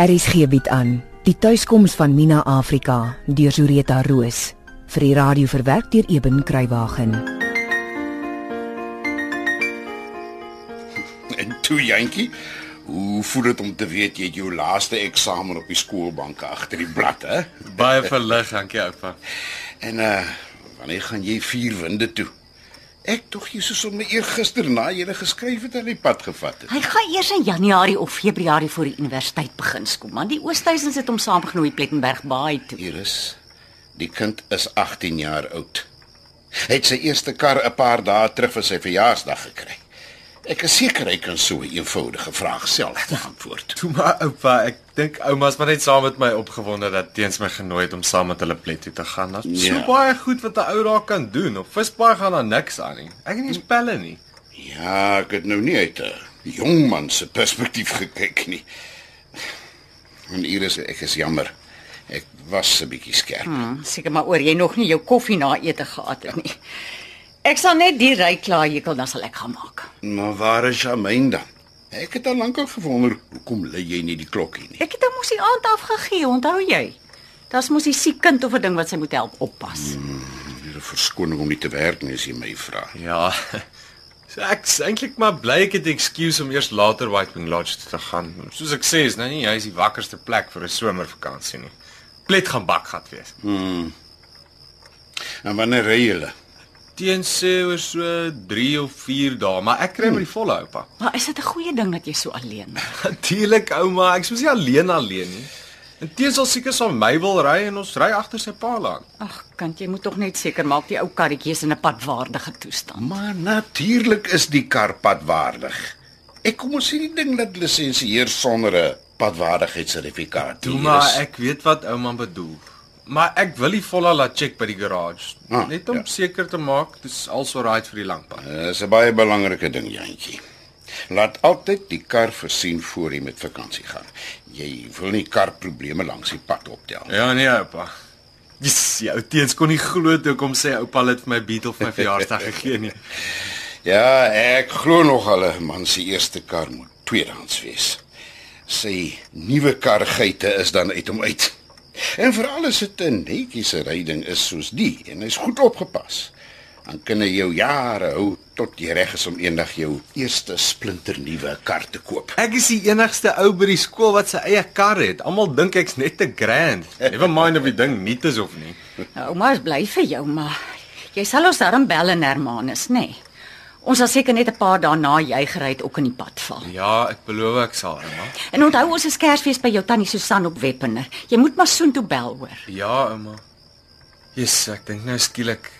RSG bied aan Die tuiskoms van Mina Afrika deur Zureta Roos vir die radio verwerk deur Eben Kruiwagen. En toe jantjie, hoe voel dit om te weet jy het jou laaste eksamen op die skoolbank agter die blad, hè? Baie verlig, dankie oupa. En uh wanneer gaan jy vier winde toe? Ek tog jy soos om my eergister na jy gele geskryf het aan die pad gevat het. Hy gaan eers in Januarie of Februarie voor die universiteit begin skool, man. Die Oosthuisens het hom saamgenooi Plettenberg Baai toe. Iris, die kind is 18 jaar oud. Hy het sy eerste kar 'n paar dae terug vir sy verjaarsdag gekry. Ek is seker hy kan so 'n eenvoudige vraag self beantwoord. Toe maar oupa, ek dink ouma's maar net saam met my opgewonde dat teens my genooi het om saam met hulle plet toe te gaan. Daar's Ja. so baie goed wat 'n ou daar kan doen. Op visbaai gaan daar niks aan nie. Ek het nie eens pelle nie. Ja, ek het nou nie uit 'n jong man se perspektief gekyk nie. En Iris, ek is jammer. Ek was 'n bietjie skerp. Hmm, seker maar oor jy nog nie jou koffie na ete gehad het nie. Ek sal net die ry klaar hekel dan sal ek gaan maak. Maar waar is Jamaine dan? Ek het al lankal gewonder hoekom lê jy nie die klokkie nie. Ek het hom mos die aand afgegee, onthou jy? Daar's mos 'n siek kind of 'n ding wat sy moet help oppas. Weer 'n verskoning om nie te werk nie as jy my vra. Ja. So ek's eintlik maar bly ek het 'n excuse om eers later Whitewing Lodge te gaan. Soos ek sê, is nou nie hy is die wakkerste plek vir 'n somervakansie nie. Plet gaan bakgat wees. En wanneer ry julle? Teen sê oor so 3 of 4 dae, maar ek kry maar die volle oupa. Maar is dit 'n goeie ding dat jy so alleen is? Natuurlik ouma, ek is mos nie alleen alleen nie. Inteens sal seker saam my wil ry en ons ry agter sy pa aan. Ag, kind, jy moet tog net seker maak die ou karretjie is in 'n padwaardige toestand. Maar natuurlik is die kar padwaardig. Ek kom ons sien die ding dat lisensieer sonder 'n padwaardigheidssertifikaat. Toe maar ek weet wat ouma bedoel. Maar ek wil die volle laat check by die garage, Ah, net om ja. seker te maak dis also right vir die langpad. Dis 'n baie belangrike ding, Jantjie. Laat altyd die kar versien voor jy met vakansie gaan. Jy wil nie karprobleme langs die pad optel. Ja nee oupa. Dis jou teens kon nie glo toe kom sê oupa het vir my Beetle vir my verjaarsdag gegee nie. Ja, ek glo nog 'n man se eerste kar moet tweedehands wees. Sy nuwe kargeite is dan uit hom uit. En veral as dit 'n netjiese ryding is soos die en hy's goed opgepas, dan kan hy jou jare hou tot jy reg is om eendag jou eerste splinternuwe kar te koop. Ek is die enigste ou by die skool wat sy eie kar het. Almal dink ek's net te grand. Never mind of die ding nie is of nie. Nou, ouma is bly vir jou, maar jy sal ons darm bel en Hermanus, nê? Nee. Ons sal seker net 'n paar dae na jy gery het ook in die pad val. Ja, ek beloof ek sal, ouma. En onthou ons is Kersfees by jou tannie Susan op Weppener. Jy moet maar soontoe bel hoor. Ja, ouma. Jesus, ek dink nou skielik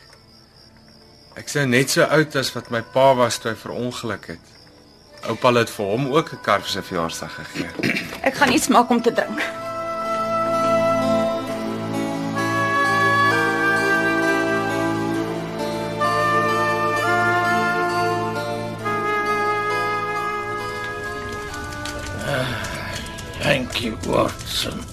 ek sou net so oud as wat my pa was toe hy verongeluk het. Oupa het vir hom ook 'n kar vir sy verjaarsdag gegee. Ek gaan iets maak om te drink. Thank you, Watson.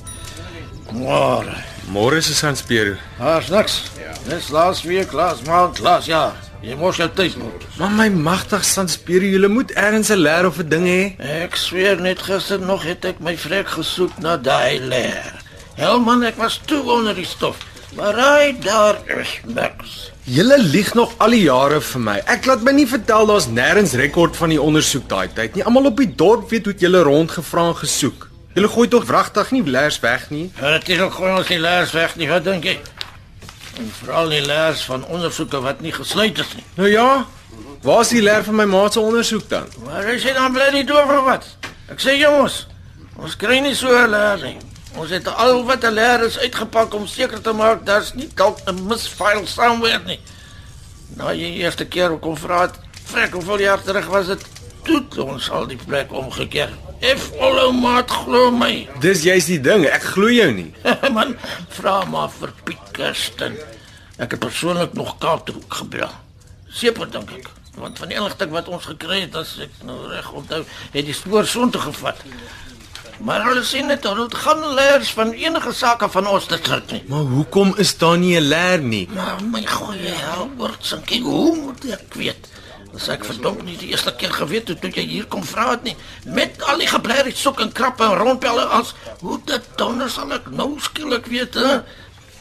Môre. Môre is ons speer. Daar's niks. Dis laas week, laas maand, laas jaar. Jy mos jou tuis moet. Maar my magtig san speer, jy moet ergens 'n leer of 'n ding hê. Ek sweer net gister nog het ek my vrek gesoek na daai leer. Helman, ek was toe onder die stof. Maar hy daar is niks. Julle lieg nog al die jare vir my. Ek laat my nie vertel daar's nêrens rekord van die ondersoek daai tyd nie. Almal op die dorp weet hoe het julle rondgevra en gesoek. Julle gooi tog wragtig nie leers weg nie. Ja, dit is ook gewoon ons die leers weg nie, wat dink jy? En veral die leers van ondersoeke wat nie gesluit is nie. Nou ja, waar's die leer van my ma se ondersoek dan? Maar hy sê dan bly nie doof of wat? Ek sê jongens, ons kry nie so 'n leer nie. Ons het al wat 'n leer is uitgepak om seker te maak daar's nie dalk 'n misfile somewhere nie. Nou jy eerste keer kom vra het, frek hoeveel jaar terug was dit? Toe het ons al die plek omgekeer. If alou maat glo my. Dis juist die ding, ek glo jou nie. Man, vra maar vir Piet Kirsten. Ek het persoonlik nog Kaap toe gebel. Seker dink ek, want van die inligting wat ons gekry het, as ek nou reg onthou, het die spoor soontoe gevat. Maar hulle sien net hulle gaan leers van enige sake van ons te trek nie. Maar hoekom is daar nie 'n leer nie? Maar my goeie hel, word sinkie, hoe moet ek weet? As ek verdomp nie die eerste keer geweet het toe jy hier kom vra het nie, met al die geblerie soek en krappe en rondpelle as, hoe dit donder sal ek nou skielik weet, hè?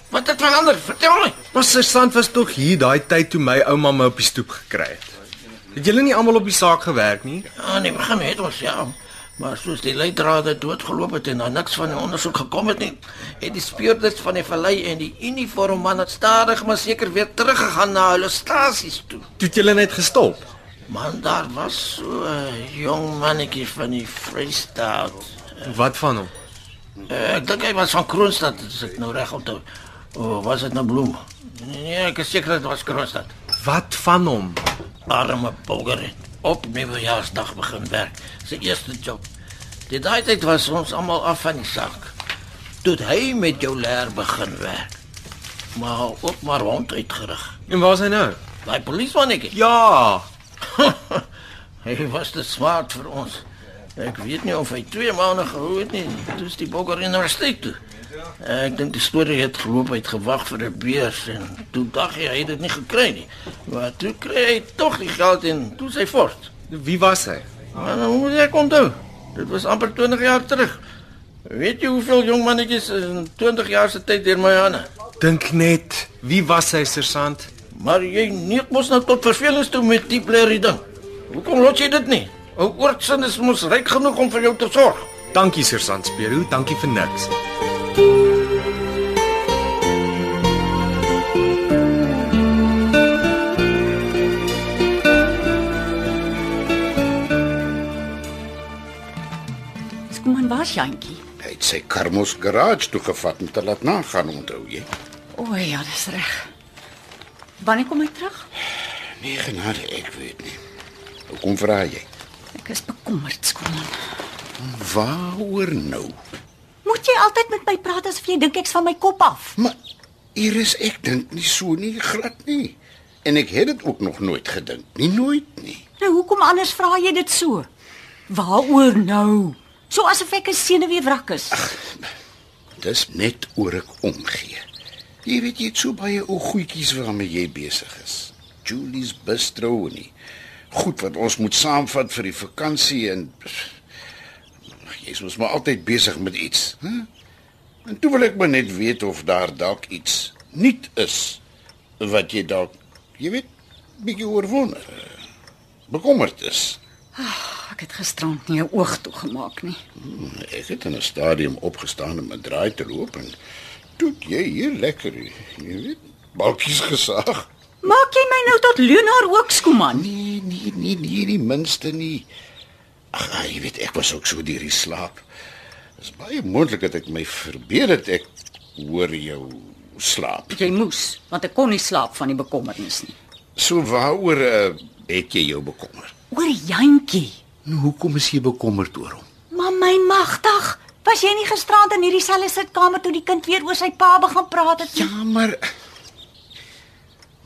Wat het verander? Vertel my. Maar sergeant was tog hier daai tyd toe my ouma my op die stoep gekry het. Het julle nie almal op die saak gewerk nie? Ja, nee, begin het ons ja. Maar soos die leidrade doodgeloop het en daar niks van die ondersoek gekom het nie, het die speurders van die vallei en die uniformmanne stadig maar seker weer teruggegaan na hulle stasies toe. Toe het julle net gestop. Man, daar was so 'n jong mannetjie van die Vrystaat. Wat van hom? Uh, ek dink hy was van Kroonstad, as ek nou reg onthou. O, oh, was dit nou Bloem? Nee, nee, ek is seker dit was Kroonstad. Wat van hom? Arme Boger op nuwejaarsdag begin werk. Sy eerste job. Die daai tyd was ons almal af van die saak. Toe hy met jou leer begin werk. Maar ook maar rond uitgerig. En waar is hy nou? Daai polismannetjie. Ja, Hy was te swaar vir ons. Ek weet nie of hy 2 maande gehou het nie. Dis die Boger Universiteit toe. Ek dink die storie het geloop uit gewag vir 'n beurs en toe dink hy hy het dit nie gekry nie. Maar toe kry hy tog die geld en toe sy fort. wie was hy? Maar nou moet ek onthou. Dit was amper 20 jaar terug. Weet jy hoeveel jong mannetjies in 20 jaar se tyd deur my hande? Dink net, wie was hy sergeant? Maar jy neek mos nou tot vervelings toe met die blerrie ding. Hoekom lot jy dit nie? Ou oortsin is mos ryk genoeg om vir jou te sorg. Dankie sergeant Speru, dankie vir niks. Was Jantjie. Hy het sy Karmos garage toe gevat om te laat nagaan, onthou jy? O ja, dis reg. Wanneer kom hy terug? Nee, genade, ek weet nie. Hoekom vra jy? Ek is bekommerd, skoon. Waaroor nou? Moet jy altyd met my praat asof jy dink ek's van my kop af? Maar Iris, ek dink nie so nie, glad nie. En ek het dit ook nog nooit gedink, nie nooit nie. Nou hoekom anders vra jy dit so? Waaroor nou? So asof ek 'n senuweewrak is. Dis net oor ek omgee. Jy weet jy het so baie ou goedjies waarmee jy besig is. Julie's bistro en die goed wat ons moet saamvat vir die vakansie en jy's mos maar altyd besig met iets, hè? En toe wil ek maar net weet of daar dalk iets nuut is wat jy dalk, jy weet, bietjie oorwonder. eh, Bekommerd is. Ek het gisterand nie 'n oog toegemaak nie. Ek het in 'n stadium opgestaan om 'n draai te loop en toe jy hier lekker, jy weet, balkies gesaag. Maak jy my nou tot leienaar ook, skoeman? Nee, nee, nee, nee, die minste nie. Ag, ah, jy weet ek was ook so deur die slaap. Dis baie moontlik dat ek my verbeel het ek hoor jou slaap. Jy moes, want ek kon nie slaap van die bekommernis nie. So waaroor uh, het jy jou bekommer? Oor Jantjie. Nou hoekom is jy bekommerd oor hom? Maar my magtig, was jy nie gisterand in hierdie selfde sitkamer toe die kind weer oor sy pa begin praat het nie? Ja, maar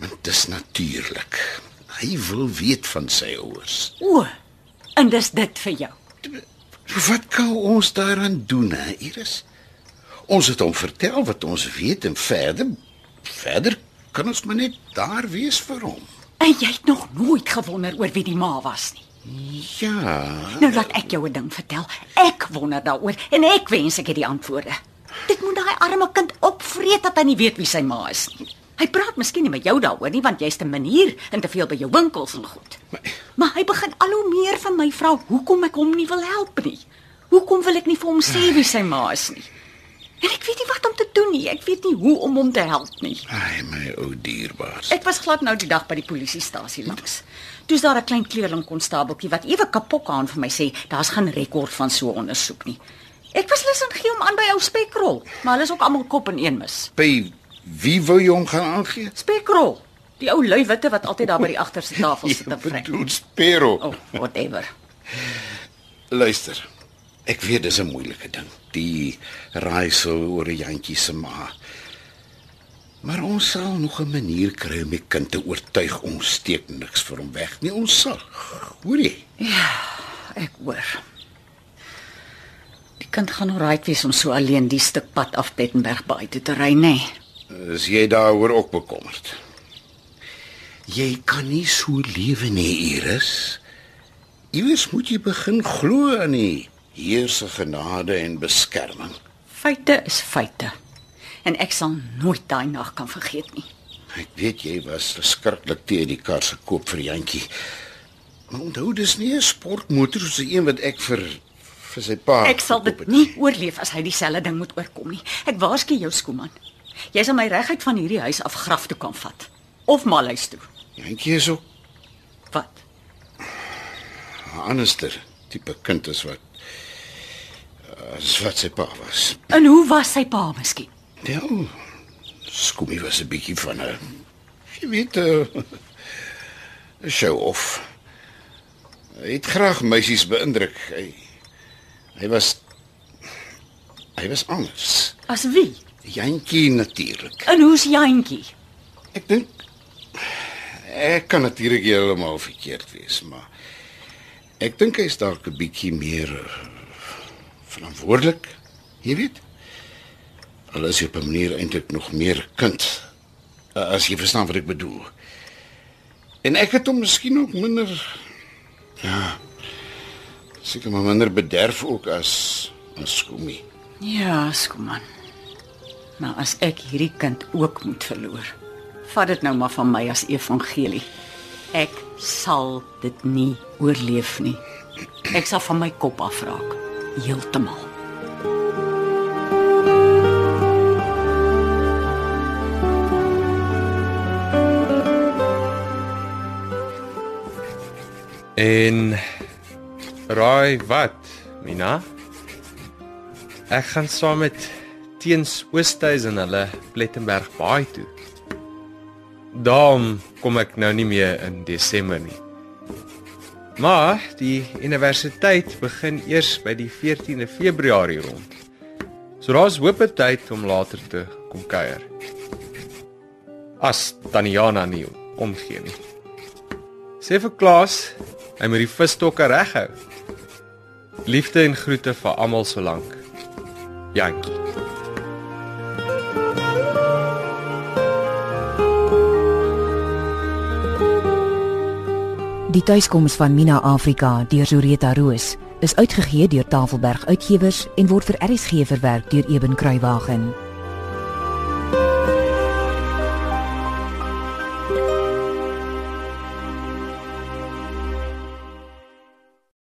Want dis natuurlik. Hy wil weet van sy ouers. O. En dis dit vir jou. Wat kan ons daaraan doen, hè, Iris? Ons het hom vertel wat ons weet en verder verder kan ons maar net daar wees vir hom. En jy het nog nooit gewonder oor wie die ma was nie. Ja. Nou laat ek jou 'n ding vertel. Ek wonder daaroor en ek wens ek het die antwoorde. Dit moet daai arme kind opvreet dat hy nie weet wie sy ma is nie. Hy praat miskien nie met jou daaroor nie want jy's te manier en te veel by jou winkels en goed. Maar, Maar hy begin al hoe meer van my vra hoekom ek hom nie wil help nie. Hoekom wil ek nie vir hom sê wie sy ma is nie? En ek weet nie wat om te doen nie. Ek weet nie hoe om hom te help nie. ai my ou dierbaars. Ek was glad nou die dag by die polisiestasie langs. Toe's daar 'n klein kleerling konstabeltjie wat ewe kapok aan vir my sê, daar's geen rekord van so 'n ondersoek nie. Ek was lus om gee hom aan by ou Spekrol, maar hulle is ook almal kop in een mis. By wie wou jy hom gaan aangee? Spekrol, die ou lui witte wat altyd daar by die agterste tafel sit en vrek. bedoel Spero. Oh, whatever. Luister. Ek weet dis 'n moeilike ding. Die raaisel oor 'n jantjie se ma. Maar ons sal nog 'n manier kry om die kind te oortuig ons steek niks vir hom weg nie. Ons sal. Hoor jy? Ek hoor. Die kind gaan alright wees om so alleen die stuk pad af Tettenberg by toe te ry, nê? Nee. Is jy daaroor ook bekommerd? Jy kan nie so lewe nie, Iris. Iewers moet jy begin glo aan die Heer se genade en beskerming. Feite is feite. En ek sal nooit daai nag kan vergeet nie. Ek weet jy was verskriklik teen die kar se koop vir Jantjie. Maar onthou dis nie 'n sportmotor soos die een wat ek vir vir sy pa Ek sal dit nie oorleef as hy dieselfde ding moet oorkom nie. Ek waarsku jou, Skooman. Jy sal my reguit van hierdie huis af graf toe kan vat of malhuis toe. Jantjie is ook Wat? 'n anderster tipe kind as wat as wat sy pa was. En hoe was sy pa miskien? Ja. Skoomie was 'n bietjie van 'n jy weet 'n 'n show off. Hy het graag meisies beïndruk. Hy hy was hy was anders. As wie? Jantjie natuurlik. En hoe's Jantjie? Ek dink ek kan natuurlik heeltemal verkeerd wees, maar ek dink hy's dalk 'n bietjie meer eh, verantwoordelik, jy weet. Al is hy op 'n manier eintlik nog meer kind. eh, As jy verstaan wat ek bedoel. En ek het hom miskien ook minder ja, seker maar minder bederf ook as as Skoomie. Ja, Skooman. Maar as ek hierdie kind ook moet verloor, vat dit nou maar van my as evangelie. Ek sal dit nie oorleef nie. Ek sal van my kop afraak, heeltemal. En raai wat, Mina? Ek gaan saam met Teens Oosthuizen hulle Plettenberg Baai toe. Daarom kom ek nou nie meer in Desember nie. Maar die universiteit begin eers by die 14de Februarie rond. So daar's hoop op tyd om later te kom kuier. As Taniana nie omgee nie. Sê vir Klaas, hy moet die visstokke reghou. Liefde en groete vir almal solank. Jantjie. Die tuiskoms van Mina Afrika deur Zureta Roos is uitgegee deur Tafelberg Uitgewers en word vir RSG verwerk deur Eben Kruiwagen.